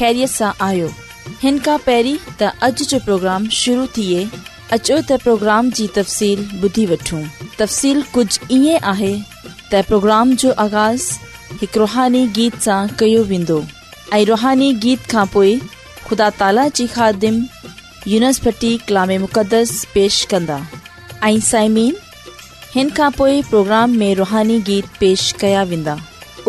ख़ैरीयत सां आहियो हिन खां पहिरीं त अॼु जो प्रोग्राम शुरू थिए अचो त प्रोग्राम जी तफ़सील ॿुधी वठूं तफ़सील कुझु ईअं پروگرام جو जो आगाज़ हिकु रुहानी गीत सां कयो वेंदो रुहानी गीत खां خدا ख़ुदा ताला خادم ख़ादिम यूनिस्पी कलाम مقدس पेश कंदा प्रोग्राम में रुहानी गीत पेश कया वेंदा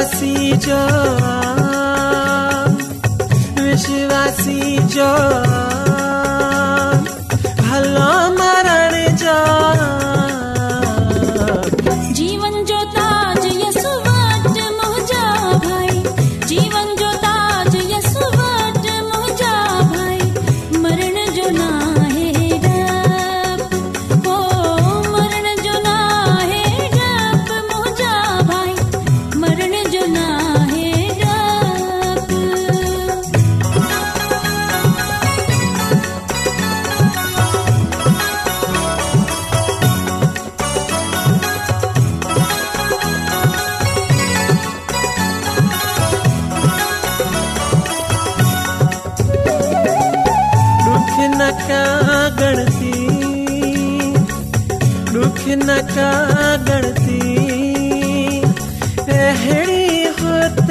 जिश्वी जो कागसी रुख न कागसी रहेड़ी होत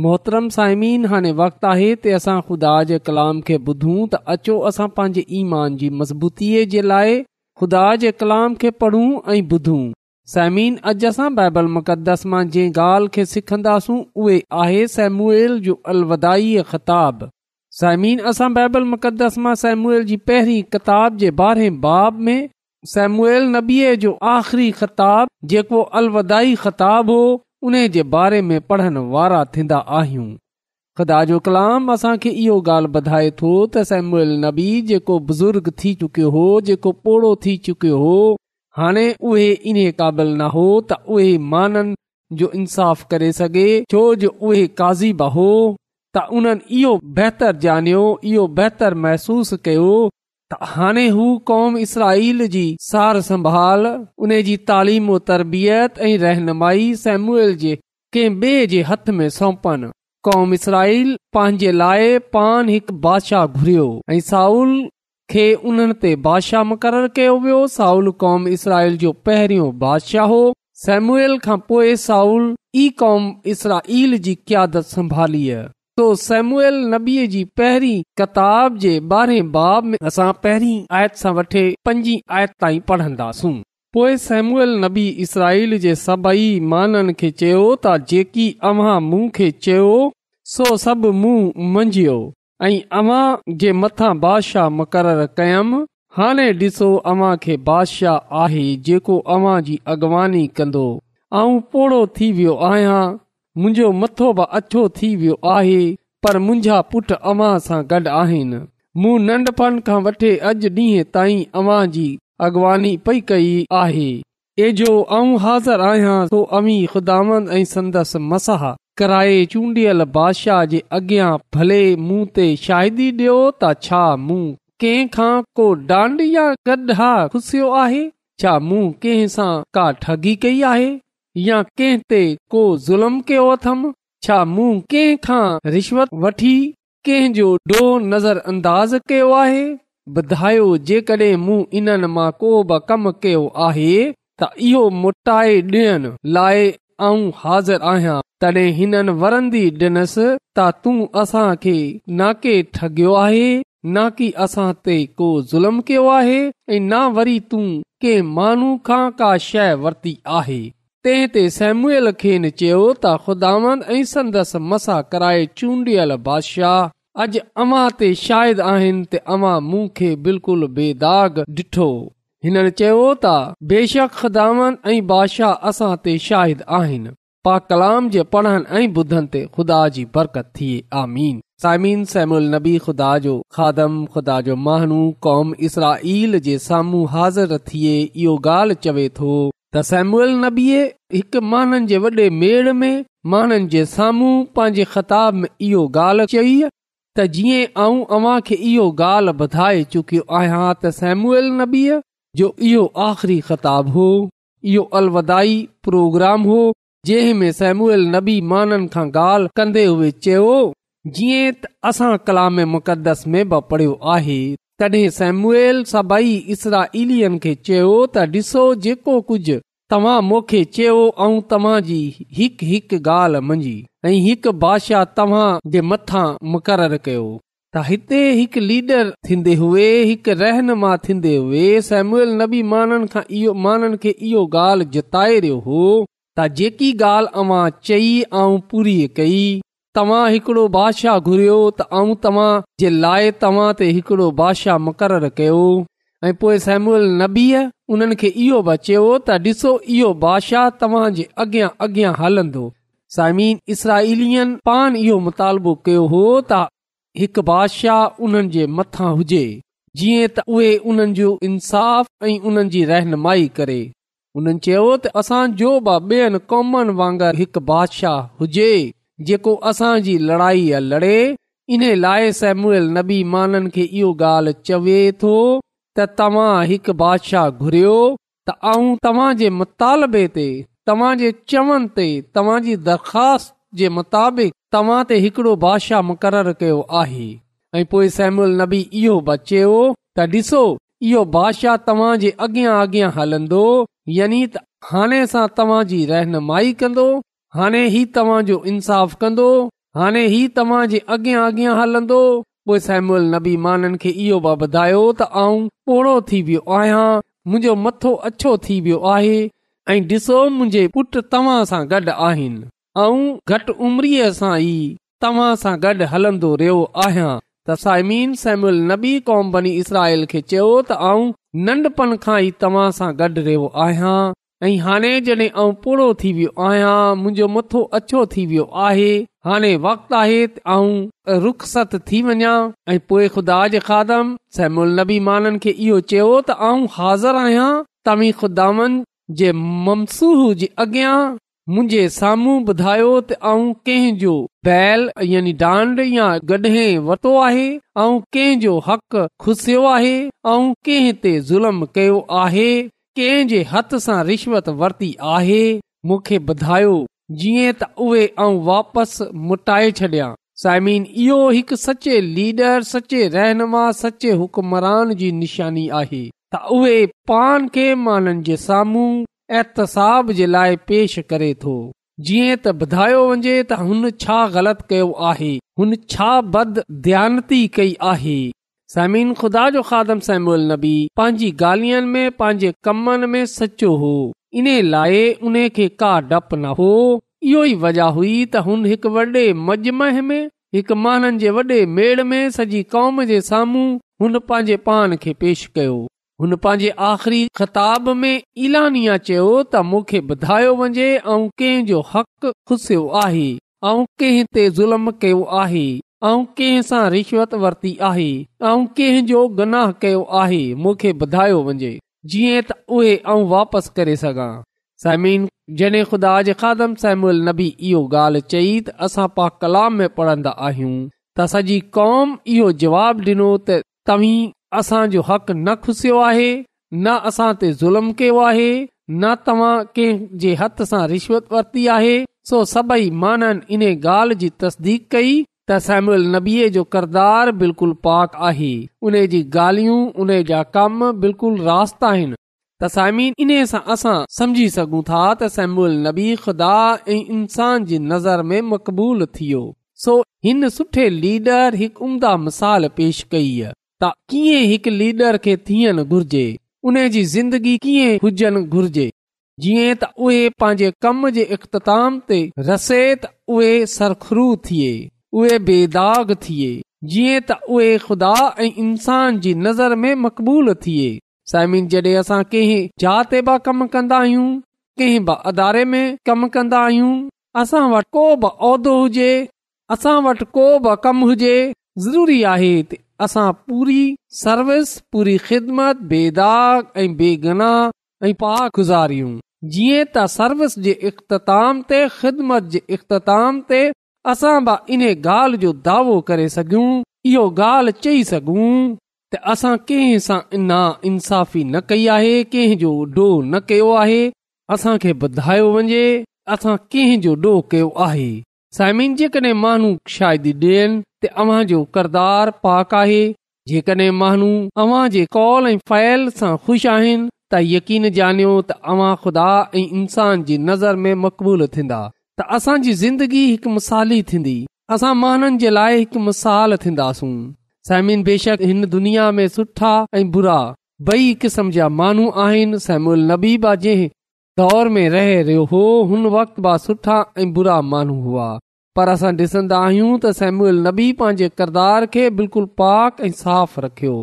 मोहतरम सायमिन हाणे वक़्तु आहे ते असां खुदा जे कलाम खे ॿुधूं त अचो असां पंहिंजे ईमान जी मज़बूतीअ जे लाइ खुदा जे कलाम खे पढ़ूं ऐं ॿुधूं साइमिन अॼु असां बाइबल मुक़दस मां जंहिं ॻाल्हि खे सिखंदासूं उहे आहे सेमुएल जो अलविदाय ख़िताब साइमिन असां बाइबल मुक़दस मां सेमूल जी पहिरीं किताब जे ॿारहें बाब में सेमुएल नबीअ जो आख़िरी ख़िताबु जेको अलविदाइ ख़िताबु हो उन जे बारे में पढ़ण वारा थींदा आहियूं ख़दा जो कलाम असांखे इहो ॻाल्हि ॿुधाए थो त सैमूल नबी जेको बुज़ुर्ग थी चुकियो हो जेको पोड़ो थी चुकियो हो हाणे उहे इन क़ाबिल न हो त उहे माननि जो इंसाफ़ करे सघे छो जो उहे काज़िब हो त उन्हनि इहो बहितर ॼाणयो इहो बहितर महसूस कयो त हाणे हू कौम سار जी सार संभाल उन जी तालीम वरबत ऐं रहनुमाई सेमूल जे कंहिं बे॒ जे हथ में सौपन कौम इसराइल पंहिंजे लाइ पान हिकु बादिशाह घुरियो ऐं साउल खे उन्हनि ते बादिशाह मुक़ररु कयो वियो साउल कौम इसराइल जो पहिरियों बादिशाह हो सेम्यूल खां पोइ साउल ई कौम इसराइल जी कियादत संभाली सो सेमूल नबीअ जी पहिरीं किताब जे बारहें बाब में पहिरीं आयत सां वठे पंजी आयत ताईं पढ़ंदासूं पोए सेमूल नबी इसराईल जे सभई माननि खे चयो त जेकी अव्हां मूं खे चयो सो सभु मूं मंझियो ऐं अव्हां जे मथां बादशाह मुक़ररु कयुमि हाणे ॾिसो अव्हां खे बादशाह आहे जेको अव्हां जी अॻवानी कंदो पोड़ो थी वियो आहियां मुंहिंजो मथो बि अछो थी वियो आहे पर मुंहिंजा पुट अमां सां गॾु आहिनि मूं नन्ढपण खां वठी अॼु ॾींहं ताईं अवां जी अॻवानी पई कई आहे एजो आऊं हाज़िर आहियां अमी ख़ुदांद संदसि मसाह कराए चूंडियल बादशाह जे अॻियां भले मूं ते शदी डि॒यो त छा मूं कंहिं खां को डांड या गॾु हा खुसियो आहे छा मूं कंहिं सां का ठगी कई आहे कंहिं ते को ज़ुल्म कयो अथमि छा मूं कंहिं खां रिश्वत वठी कंहिं जो नज़र अंदाज़ कयो आहे ॿुधायो जेकॾहिं मूं इन्हनि मां को बि कमु कयो आहे त इहो मोटाए ॾियण लाइ आऊं हाज़िर आहियां तडहिं हिननि वरंदी ॾिनसि त तूं असांखे नाके ठगियो आहे ना कि असां ते को ज़ुल्म कयो आहे ऐं वरी तूं कंहिं माण्हू खां का शइ वरिती आहे ते सेम्यल खेन चयो त ख़ुदान ऐं संदसि मसा कराए चूंडियल बादशाह अॼु अव्हां ते शाहिद आहिनि ते अवां मूं खे बिल्कुलु बेदाग डि॒ठो हिननि चयो त बेशक ऐं बादशाह असां ते शाहिद आहिनि पा कलाम जे पढ़नि ऐं ॿुधनि ते ख़ुदा जी बरकत थिए आमीन साइमिन सेम्यल नबी ख़ुदा जो खादम ख़ुदा जो महानू कौम इसरा जे साम्हूं हाज़िर थिए इहो गाल चवे थो त نبی नबीअ हिकु माननि जे वॾे मेड़ में माननि जे साम्हूं पंहिंजे ख़िताब में इहो ॻाल्हि चई त जीअं आऊं अव्हां खे इहो ॻाल्हि ॿुधाए चुकियो आहियां त सेमूल नबीअ जो इहो आख़िरी ख़िताब हो इहो अलविदाी प्रोग्राम हो जंहिं में नबी माननि खां ॻाल्हि कन्दे हुए चयो जीअं त असां कलाम में मुक़दस में बि पढ़ियो आहे तॾहिं सेमूअल सभई इसरा इलियन खे चयो त डि॒सो जेको कुझु तव्हां मोखे चयो ऐं तव्हां हिकु हिकु ॻाल्हि मंझी ऐं हिकु बादशाह तव्हां जे मथां मुक़ररु कयो त हिते हिकु लीडर थींदे हुए हिकु रहनुमा थींदे हुए सेम्यूल नबी माननि खां इहो माननि खे इहो ॻाल्हि जुताइ रियो हो त जेकी ॻाल्हि तव्हां चई ऐं पूरी कई तव्हां हिकिड़ो बादशाह घुरियो त आऊं तव्हां जे लाइ तव्हां ते हिकड़ो बादशाह मुक़रर कयो ऐं पोइ सेम्यूल नबीअ उन्हनि खे इहो बचियो त ॾिसो इहो बादशाह तव्हां जे हलंदो साइमीन इसराईलियन पाण इहो मुतालबो कयो हो त हिकु बादशाह उन्हनि जे मथां हुजे जीअं त उहे उन्हनि जो इंसाफ़ ऐं उन्हनि जी रहनुमाई करे उन्हनि चयो त असांजो बि कॉमनि वांगुरु हिकु बादशाह हुजे लड़ाई लड़े इन नबी चवे थो त तव्हां हिकु बादशाह ते तव्हां जी दरख़्वास्त जे मुताबिक़ तव्हां ते हिकिड़ो बादशाह मुक़रर कयो आहे ऐं पोइ सेमूल नबी इहो बचियो त ॾिसो इहो बादशाह तव्हां जे अॻियां अॻियां हलंदो यानी त हाणे सां तव्हांजी रहनुमाई कंदो हाणे ई तव्हांजो इंसाफ़ कंदो हाणे ई तव्हांजे अॻियां अॻियां हलंदो पोए सेम्यूल नबी माननि खे इहो बि ॿुधायो त आऊं पोड़ो थी वियो आहियां मुंहिंजो मथो अछो थी वियो आहे ऐं डि॒सो मुंजे पुट तव्हां सां गॾ आहिनि ऐं घटि उमरीअ सां ई तव्हां सां गॾु हलंदो रहियो आहियां त साइमीन नबी कौम बनी इसराइल खे चयो त आऊं नन्ढपण खां ई तव्हां सां गॾु रहियो ऐं हाणे जॾहिं आऊं पूरो थी वियो आहियां मुंहिंजो मथो अछो थी वियो आहे हाणे वक़्तु आहे आऊं रुख़सत थी वञा ऐं पोए ख़ुदा इहो चयो त आऊं हाज़िर आहियां खुदा जे ममसूह जे अॻियां मुंहिंजे साम्हूं ॿुधायो त आऊं कंहिंजो बैल यानी डांड या गडहिं वरितो आहे ऐं कंहिंजो हक़ खुसियो आहे ऐं कंहिं ते ज़ुल्म कयो आहे कंहिं जे हथ सां रिश्वत वरिती आहे मूंखे ॿुधायो जीअं त उहे ऐं वापसि मटाए छॾियां साइमीन इहो हिकु सचे लीडर सचे रहनुमा सचे हुकमरान जी निशानी आहे त उहे पान खे माननि जे साम्हूं ऐतसाब जे लाइ पेश करे थो जीअं त ॿुधायो वञे त हुन छा ग़लति कयो आहे हुन छा बद ध्यानती कई आहे पंहिंजी हो इन लाइ सॼी कौम जे साम्हूं हुन पंहिंजे पान खे पेश कयो हुन पंहिंजे आखिरी ख़िताब में इलानिया चयो त मूंखे बुधायो वञे ऐं कंहिंजो हक़ुसियो आहे ऐं कंहिं ते ज़ुल्म कयो आहे ऐं कंहिं सां रिश्वत वरिती आहे ऐं कंहिं गनाह कयो आहे मूंखे ॿुधायो वञे जीअं त उहे ऐं वापसि करे सघां समीन जॾहिं ख़ुदा इहो ॻाल्हि चई त असां पा कलाम में पढ़ंदा आहियूं त सॼी कौम इहो जवाब ॾिनो त तव्हीं असांजो हक़ न खुसियो आहे न असां ते ज़ुल्म कयो आहे न तव्हां कंहिं जे हथ सां रिश्वत वरती आहे सो सभई माननि इन ॻाल्हि जी तस्दीक कई त सेमू अलनबीअ जो किरदारु बिल्कुलु पाक आहे उन जी ॻाल्हियूं उन जा कम बिल्कुलु रास्त आहिनि त इन्हीअ सां असां सम्झी सघूं था त नबी ख़ुदा ऐं इंसान जी नज़र में मक़बूल थियो सो हिन सुठे लीडर हिकु उम्दा मिसाल पेश कई आहे त कीअं हिकु लीडर खे थियणु घुर्जे उन्हे जी ज़िंदगी कीअं हुजनि घुर्जे जीअं त उहे पंहिंजे कम जे इख़्ताम ते रसे त उहे सरखरू थिए उहे बेदाग थिए जीअं त उहे ख़ुदा ऐं इंसान जी नज़र में मक़बूल थिए साइमिन जडे॒ जात ते बि कम कंदा आहियूं कंहिं ब अदारे में कम कंदा आहियूं असां वट को बि उहिदो हुजे असां वटि को बि कम हुजे ज़रूरी आहे असां पूरी सर्विस पूरी ख़िदमत बेदाग ऐं बेगना ऐं पाक गुज़ारियूं जीअं त सर्विस जे इख़्ताम ते ख़िदमत जे इख़्ताम ते असां बि इन ॻाल्हि जो दावो करे सघूं इहो ॻाल्हि चई सघूं त असां कंहिं सां इना इंसाफ़ी न कई आहे कंहिं जो ॾोह न कयो आहे असांखे ॿुधायो वञे असां कंहिं जो ॾोह कयो आहे साइमिन जेकॾहिं माण्हू शायदि ॾियनि किरदारु पाक आहे जेकडहिं माण्हू अव्हां जे कॉल ऐं फाइल सां ख़ुशि आहिनि त यकीन ॼाणियो त अव्हां खुदा ऐं इंसान जी नज़र में मक़बूल थींदा त असांजी ज़िंदगी हिकु मिसाली थींदी असां माननि जे लाइ हिकु मिसाल थीन्दास सेमिन बेशक हिन दुनिया में सुठा ऐं बुरा बई क़िस्म जा माण्हू आहिनि सेम्यूल नबी बि जंहिं दौर में रहे रहियो हो हुन वक़्त बि सुठा ऐं बुरा माण्हू हुआ पर असां डि॒सन्दा आहियूं त सेम्यूल नबी पंहिंजे किरदार खे बिल्कुलु पाक ऐं साफ़ रखियो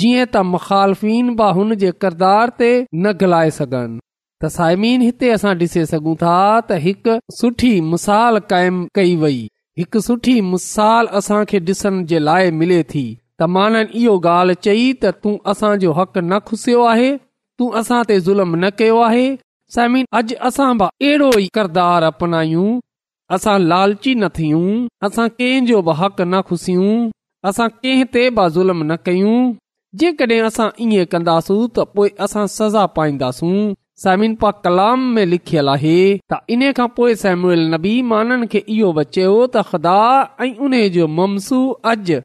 जीअं त मख़ालफ़िन बि हुन जे किरदार ते न घलाए सघनि साइमिन हिते असां ॾिसी सघूं था त हिकु सुठी मिसाल कायम कई वई हिकु सुठी मिसाल असां ॾिसण जे लाइ मिले थी त माननि इहो ॻाल्हि चई त तू असांजो हक़ न ख़ुसियो आहे तू असां ते ज़ुल्म न कयो आहे सायमिन अॼु असां बि अहिड़ो ई किरदार अपनायूं असां लालची न थियूं असां कंहिंजो बि हक़ न ख़ुसियूं असां कंहिं ते बि ज़ुल्म न कयूं जेकॾहिं असां इएं कन्दा त सज़ा पाईंदासूं सायमिन पा कलाम में लिखियलु आहे त इन खां पोए सेम्यूल नबी माननि खे इहो बचियो त ख़ुदा ऐं उन जो ममसू जे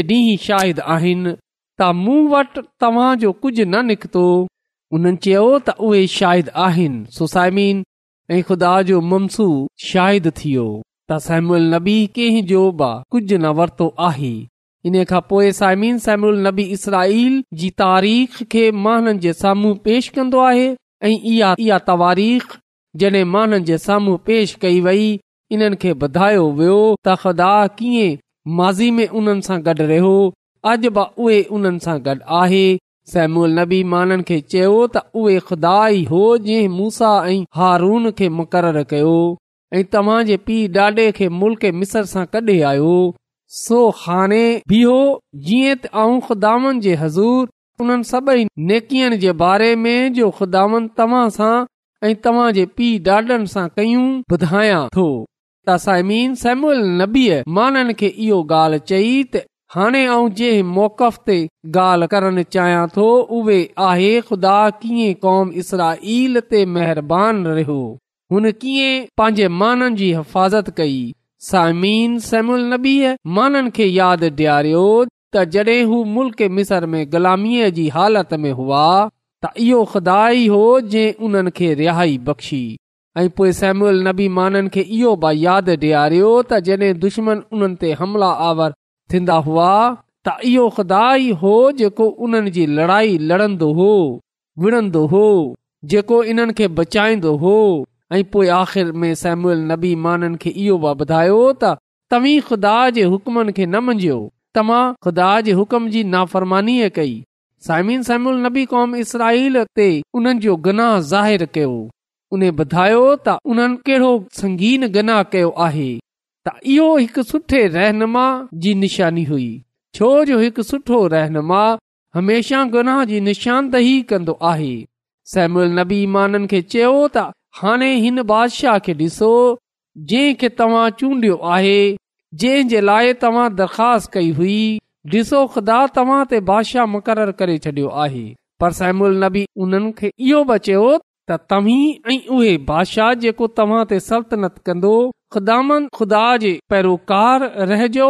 अॼी शाहिद आहिनि त मूं वटि तव्हां जो कुझ न निकितो उन्हनि चयो त सोसाइमीन ऐं खुदा जो ममसू शाहिद थियो त सम्यूल नबी कंहिंजो कुझु न वर्तो आहे इन खां पोए साइमिन सेम्यल नबी इसराईल जी तारीख़ खे माननि जे साम्हूं पेश कन्दो आहे ऐं इहा इहा तवारीख़ जॾहिं माननि जे साम्हूं पेश कई वेई इन्हनि खे ॿुधायो वियो त ख़ुदा कीअं माज़ी में उन सां गॾु रहियो अॼु बि उहे उन्हनि सां गॾु आहे सेमूल नबी माननि खे चयो त उहे खुदा ई हो जंहिं मूसा ऐं हारून खे मुक़ररु कयो ऐं तव्हां जे पीउ ॾाॾे खे मुल्क मिसर सां कॾे॒ आयो सो ख़ाने बीहो जीअं ख़ुदानि जे हज़ूर उन्हनि सभई नेकियुनि जे बारे में जो ख़ुदावन तव्हां सां ऐं तव्हां जे पीउ ॾाॾनि सां कयूं ॿुधायां थो त साइमीन सेम अलन नबीअ मां इहो ॻाल्हि चई त हाणे ऐं जंहिं मौक़फ़ ते ॻाल्हि करणु चाहियां थो उहे आहे ख़ुदा कीअं कौम इसरा ते महिरबानी रहियो हुन कीअं पंहिंजे माननि जी हिफ़ाज़त कई साइमीन सेम उन नबीअ माननि खे यादि ॾियारियो त जॾहिं हू मुल्क मिसर में ग़ुलामीअ जी हालत में हुआ त इहो ख़ुदा ई हो जंहिं उन्हनि खे रिहाई बख़्शी ऐं पोइ नबी माननि खे इहो यादि ॾियारियो तॾहिं दुश्मन उन्हनि ते हमला आवर थींदा हुआ त इहो ख़ुदा ई हो जेको उन्हनि जी लड़ाई लड़ंदो हो विणंदो हो जेको इन्हनि खे बचाईंदो हो ऐं पोइ आख़िर में सेम्यूल नबी माननि खे इहो बि ॿुधायो त तव्हीं ख़ुदा जे हुक्मनि खे न मंझियो तव्हां ख़ुदा जे हुकुम जी नाफ़रमानी कई साइमिन सैम्यल नबी क़ौम इसराहिल ते उन्हनि जो गुनाह ज़ाहिरु कयो उन ॿुधायो त उन्हनि कहिड़ो संगीन गनाह कयो आहे त इहो हिकु सुठे रहनुमा जी निशानी हुई छो जो हिकु सुठो रहनुमा हमेशह गुनाह जी निशानदही कंदो आहे सहमुनबी माननि खे चयो त हाणे हिन बादशाह खे ॾिसो जंहिंखे तव्हां चूंडियो आहे जंहिं जे लाइ तव्हां दरख़्वास्त कई हुई डि॒सो ख़ुदा तव्हां ते बादशाह मुक़रर करे छडि॒यो आहे पर नबी उन्हनि खे इहो बचियो तव्हां ते सल्तनत कंदो ख़ुदान ख़ुदा जे पैरोकार रहिजो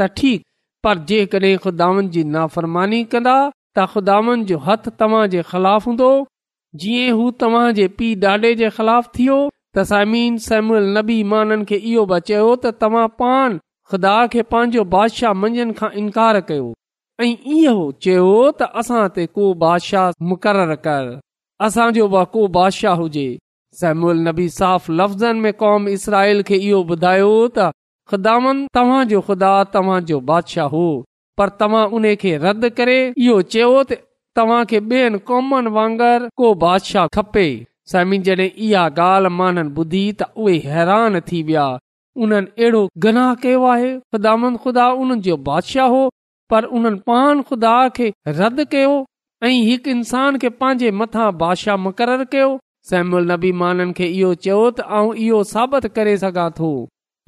त ठीकु पर जेकॾहिं ख़ुदान जी नाफ़रमानी कंदा त ख़ुदान जो हथ तव्हां जे ख़िलाफ़ हूंदो जीअं हू तव्हां जे पीउ ॾाॾे जे ख़िलाफ़ थियो तसीन सबी माननि खे इहो बि चयो त तव्हां पान ख़ुदा खे पंहिंजो बादशाह मंझण खां इनकार कयो ऐं इहो चयो त असां कर असांजो को बादशाह हुजे सेम्यल नबी साफ़ लफ़्ज़नि में कौम इसराईल खे इहो ॿुधायो त ख़ुदा तव्हांजो ख़ुदा तव्हांजो बादशाह हो पर तव्हां उन खे रदि करे इहो चयो तव्हां खे ॿियनि कौमनि वांगर को बादशाह खपे समीन जॾहिं इहा ॻाल्हि माननि ॿुधी त उहे हैरान थी विया उन्हनि अहिड़ो गनाह कयो आहे ख़ुदा ख़ुदा उन्हनि जो बादशाह हो पर उन्हनि पान ख़ुदा खे रद्द कयो ऐं हिकु इन्सान खे पंहिंजे मथां बादशाह मुक़ररु कयो नबी माननि खे इहो चयो त आऊं इहो साबित करे सघां थो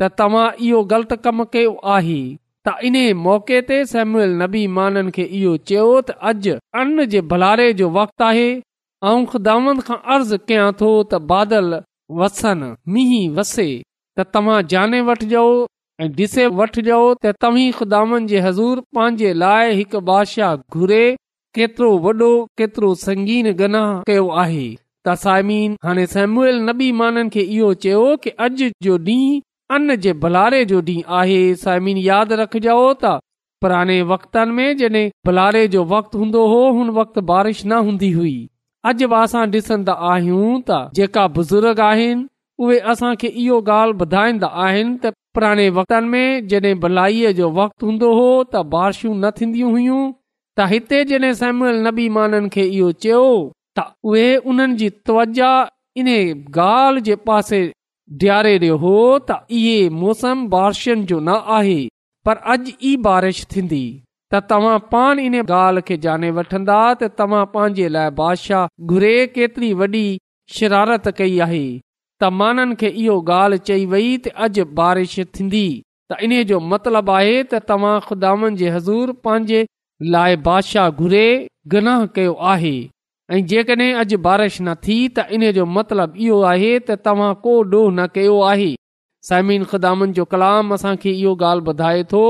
त तव्हां इहो ग़लति कमु कयो आहे त इन मौके ते सेम्यूल नबी माननि खे इहो चयो त अॼु अन जे भलारे जो वक़्तु आहे ऐं ख़ुदान खां अर्ज़ कयां थो त बादल वसनि मींहं वसे त तव्हां जाने वठजो ऐं डि॒से वठजो त तव्हीं ख़ुदान जे हज़ूर पंहिंजे लाइ हिक बादशाह घुरे केतिरो वॾो केतिरो संगीन गनाह कयो आहे त साइमिने सेमुएल नबी माननि खे इहो चयो कि अॼु जो ॾींहुं अन जे बुलारे जो ॾींहुं आहे सायमिन यादि रखजो त पुराणे वक़्त जॾहिं बुलारे जो वक़्तु हूंदो हो हुन वक़्ति बारिश न हूंदी हुई अॼु बि असां ॾिसंदा आहियूं त जेका बुज़ुर्ग आहिनि उहे असांखे इहो ॻाल्हि ॿुधाईंदा आहिनि त पुराणे वक़्तनि में जॾहिं भलाई जो वक़्तु हूंदो हो त बारिशूं न थींदियूं हुयूं त हिते जॾहिं समुल नबी माननि खे इहो चयो त उहे उन्हनि जी त्वजा इन ॻाल्हि जे पासे डि॒यारे हो त इहे मौसम बारिशनि जो न आहे पर अॼु ई बारिश थींदी त तव्हां पाण इन ॻाल्हि खे जाने वठंदा त तव्हां पंहिंजे लाइ बादशाह घुरे केतिरी वॾी शरारत कई आहे त माननि खे इहो ॻाल्हि चई वई त अॼु बारिश थींदी त इन जो मतिलबु आहे त तव्हां ख़ुदानि जे हज़ूर पंहिंजे लाइ बादशाह घुरे गनाह कयो आहे ऐं जेकॾहिं अॼु बारिश न थी त इन जो मतिलबु इहो आहे त तव्हां को डोह न कयो आहे साइमिन ख़ुदामनि जो कलाम असांखे इहो ॻाल्हि ॿुधाए थो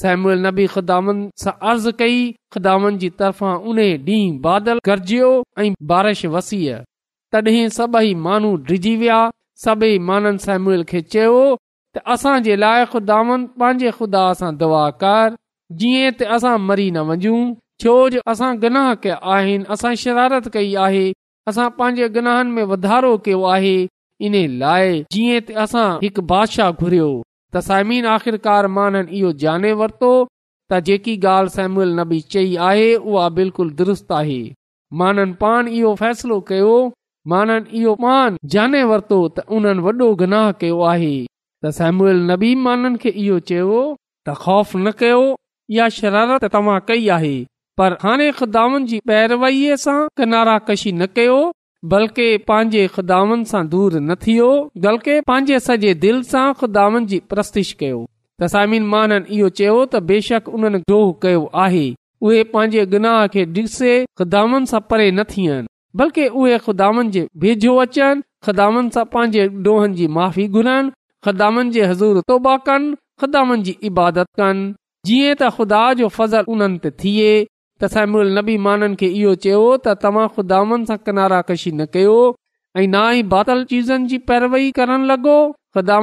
सैमुअल नबी बि ख़ुदान सां अर्ज़ु कई ख़िदामनि जी तरफ़ां उन ॾींहं बादल गरजियो ऐं बारिश वसी तॾहिं सभई माण्हू डिजी विया सभई माननि सहमूल खे चयो त असां जे लाइ ख़ुदान पंहिंजे ख़ुदा सां दुआ कर जीअं त असां मरी न वञू छो जो असां गनाह कया आहिनि असां शिरारत कई आहे असां पंहिंजे गनाहन में वधारो कयो आहे इन लाइ जीअं त असां हिकु बादशाह घुरियो वरतो त जेकी ॻाल्हि नबी चई आहे उहा दुरुस्त आहे माननि पान इहो फ़ैसिलो कयो माननि इहो पान जाने वरतो त उन्हनि वॾो गनाह कयो आहे त सेम्यूल नबी माननि खे इहो चयो त ख़ौफ़ न कयो इहा शरारत तव्हां कई आहे पर हाणे कशी न कयो बल्के पंहिंजे दूर न थियो बल्कि पंहिंजे सॼे चयो त बेशक उन्हनि डोह कयो आहे उहे पंहिंजे गुनाह खे ख़ुदानि सां परे न थियनि बल्कि उहे ख़ुदानि जे वेझो अचनि ख़ामनि सां पंहिंजेनि जी माफ़ी घुरनि हज़ूर तौबा कनि ख़ामनि जी इबादत कनि जीअं त ख़ुदा जो फज़ल उन्हनि थिए त साइल नबी माननि खे इहो चयो त तव्हां ख़ुदा कशी न कयो ऐं ना ई बादल चीज़नि जी पैरवी करणु लॻो ख़ुदा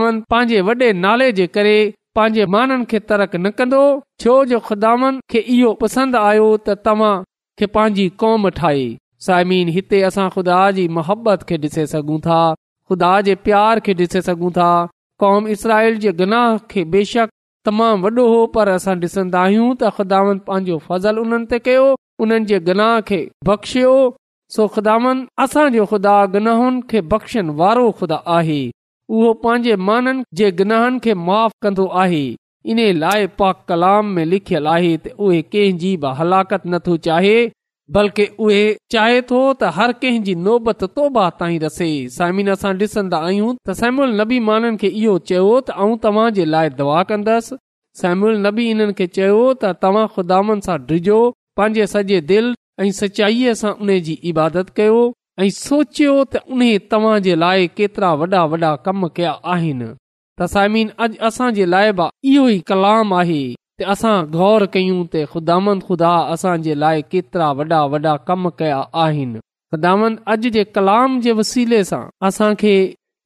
वॾे नाले जे करे पंहिंजे तरक न कंदो छो जो ख़ुदान खे इहो पसंदि आयो त तव्हां खे पंहिंजी कौम ठाहे साइमीन हिते असां ख़ुदा जी मोहबत खे ॾिसे सघूं था ख़ुदा जे प्यार खे ॾिसे सघूं था कौम इसराइल जे गनाह खे बेशक तमामु वॾो हो पर असां ॾिसंदा आहियूं त ख़ुदान पंहिंजो फज़लु उन्हनि ते कयो उन्हनि जे गनाह खे बख़्शियो सो ख़ुदावन असांजो खुदा गुनाहनि खे बख़्शियुनि वारो खुदा आहे उहो पंहिंजे माननि जे गनाहनि खे माफ़ु कंदो आहे इन लाइ पाक कलाम में लिखियल आहे त उहे कंहिंजी बि हलाकत नथो चाहे बल्कि उहे चाहे थो त हर कंहिंजी नोबत तोबा ताईं रसे सायमिन असां ॾिसंदा आहियूं त सायमल नबी मां इहो चयो त आऊं तव्हां जे लाइ दवा कंदसि सहम्यन नबी इन्हनि खे चयो त तव्हां खुदान सां डिजो पंहिंजे सॼे दिलि ऐं सचाईअ सां उन इबादत कयो ऐं सोचियो त उन तव्हां जे लाइ केतिरा वॾा वॾा कम कया आहिनि त साइमिन अॼ असां जे लाइ बि इहो ई कलाम आहे त असां गौर कयूं त ख़ुदामंद ख़ुदा असांजे लाइ केतिरा वॾा वॾा कम कया आहिनि ख़ुदामंद अॼु जे कलाम जे वसीले सां असांखे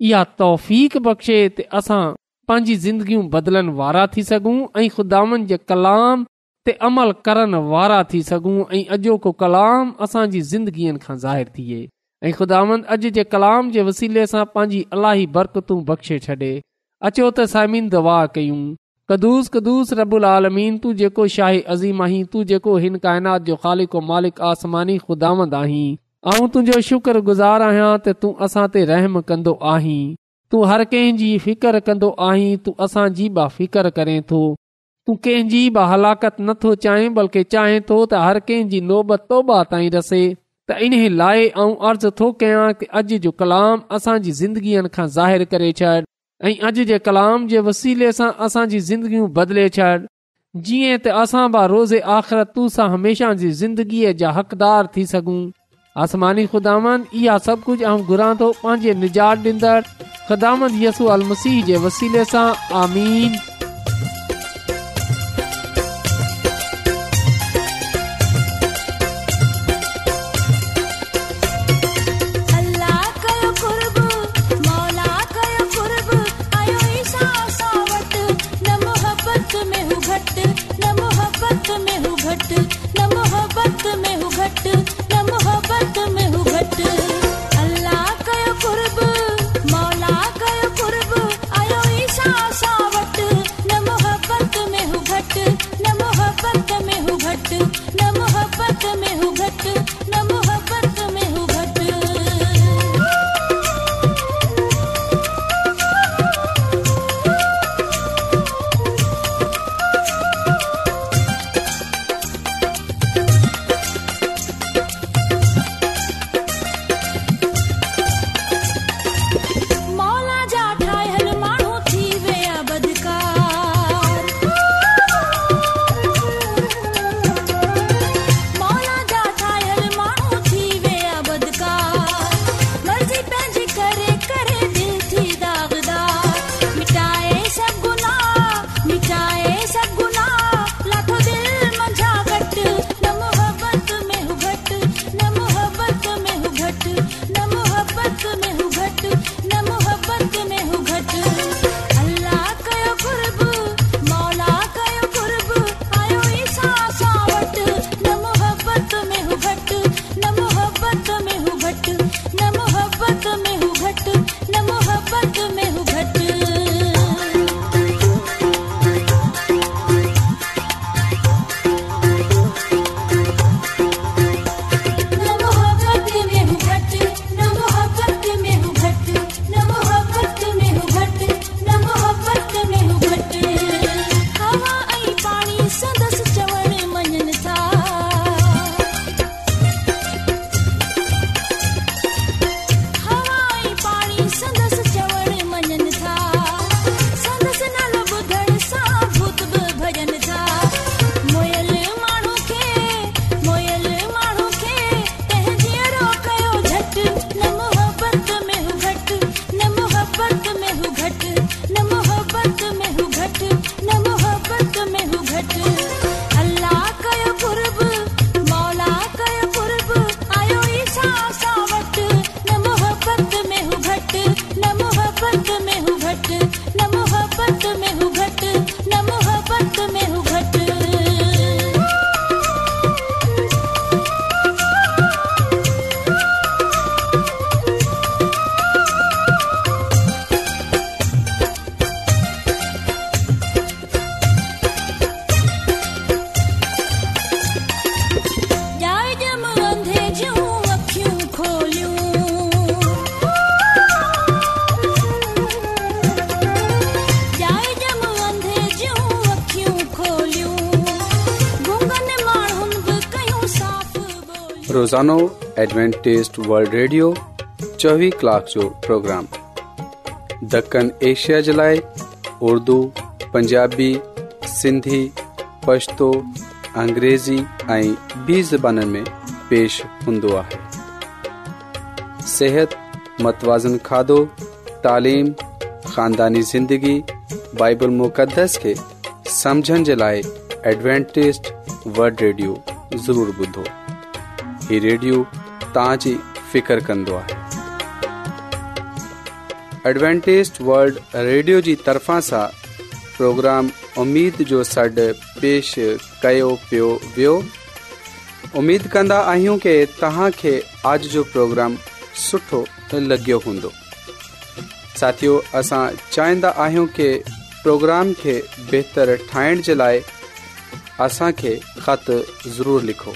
इहा तौफ़ बख़्शे त असां पंहिंजी ज़िंदगियूं बदिलनि वारा थी सघूं ऐं ख़ुदान जे कलाम ते अमल करण वारा थी सघूं ऐं अॼोको कलाम असांजी ज़िंदगीअ खां ज़ाहिरु थिए ऐं ख़ुदा अॼु जे कलाम जे वसीले सां पंहिंजी अलाही बरकतूं बख़्शे छॾे अचो त दवा कयूं कदुूस कदुस रबुल आलमीन तू जेको शाही अज़ीम आहीं तू जेको हिन काइनात जो ख़ालिको मालिक आसमानी ख़ुदांद आहीं ऐं तुंहिंजो शुक्रगुज़ार आहियां त तूं असां ते रहम कंदो आहीं तूं हर कंहिंजी फिकर कंदो आहीं तूं असांजी ब फिकर करें थो तूं कंहिंजी बि हलाकतु नथो चाहीं बल्कि चाहें थो त हर कंहिंजी नोबत तौबा ताईं रसे त इन लाइ ऐं अर्ज़ु थो कयां कि अॼु जो कलाम असांजी ज़िंदगीअ खां ज़ाहिरु करे छॾ ऐं अॼु जे कलाम जे वसीले सां असांजी ज़िंदगियूं बदले छॾ जीअं त असां बा रोज़ आख़िरतू सां हमेशा जी ज़िंदगीअ जा हक़दार थी सघूं आसमानी ख़ुदा इहा सभु कुझु घुरां थो पंहिंजे निजात अल मसीह जे वसीले सां आमीन سانو ایڈوانٹسٹ ورلڈ ریڈیو 24 گھنٹے جو پروگرام دکن ایشیا جلائے اردو پنجابی سندھی پشتو انګریزی ائی به زبانن میں پیش ہندوا ہے۔ صحت، متوازن کھادو، تعلیم، خاندانی زندگی، بائبل مقدس کے سمجھن جلائے ایڈوانٹسٹ ورلڈ ریڈیو ضرور بُتھو۔ हीउ रेडियो तव्हांजी फ़िकर वल्ड रेडियो طرفا तरफ़ा پروگرام प्रोग्राम جو जो सॾु पेश कयो पियो वियो उमेद कि तव्हांखे जो प्रोग्राम सुठो लॻियो हूंदो साथियो असां कि प्रोग्राम खे बहितरु ठाहिण जे लाइ असांखे ख़तु ज़रूरु लिखो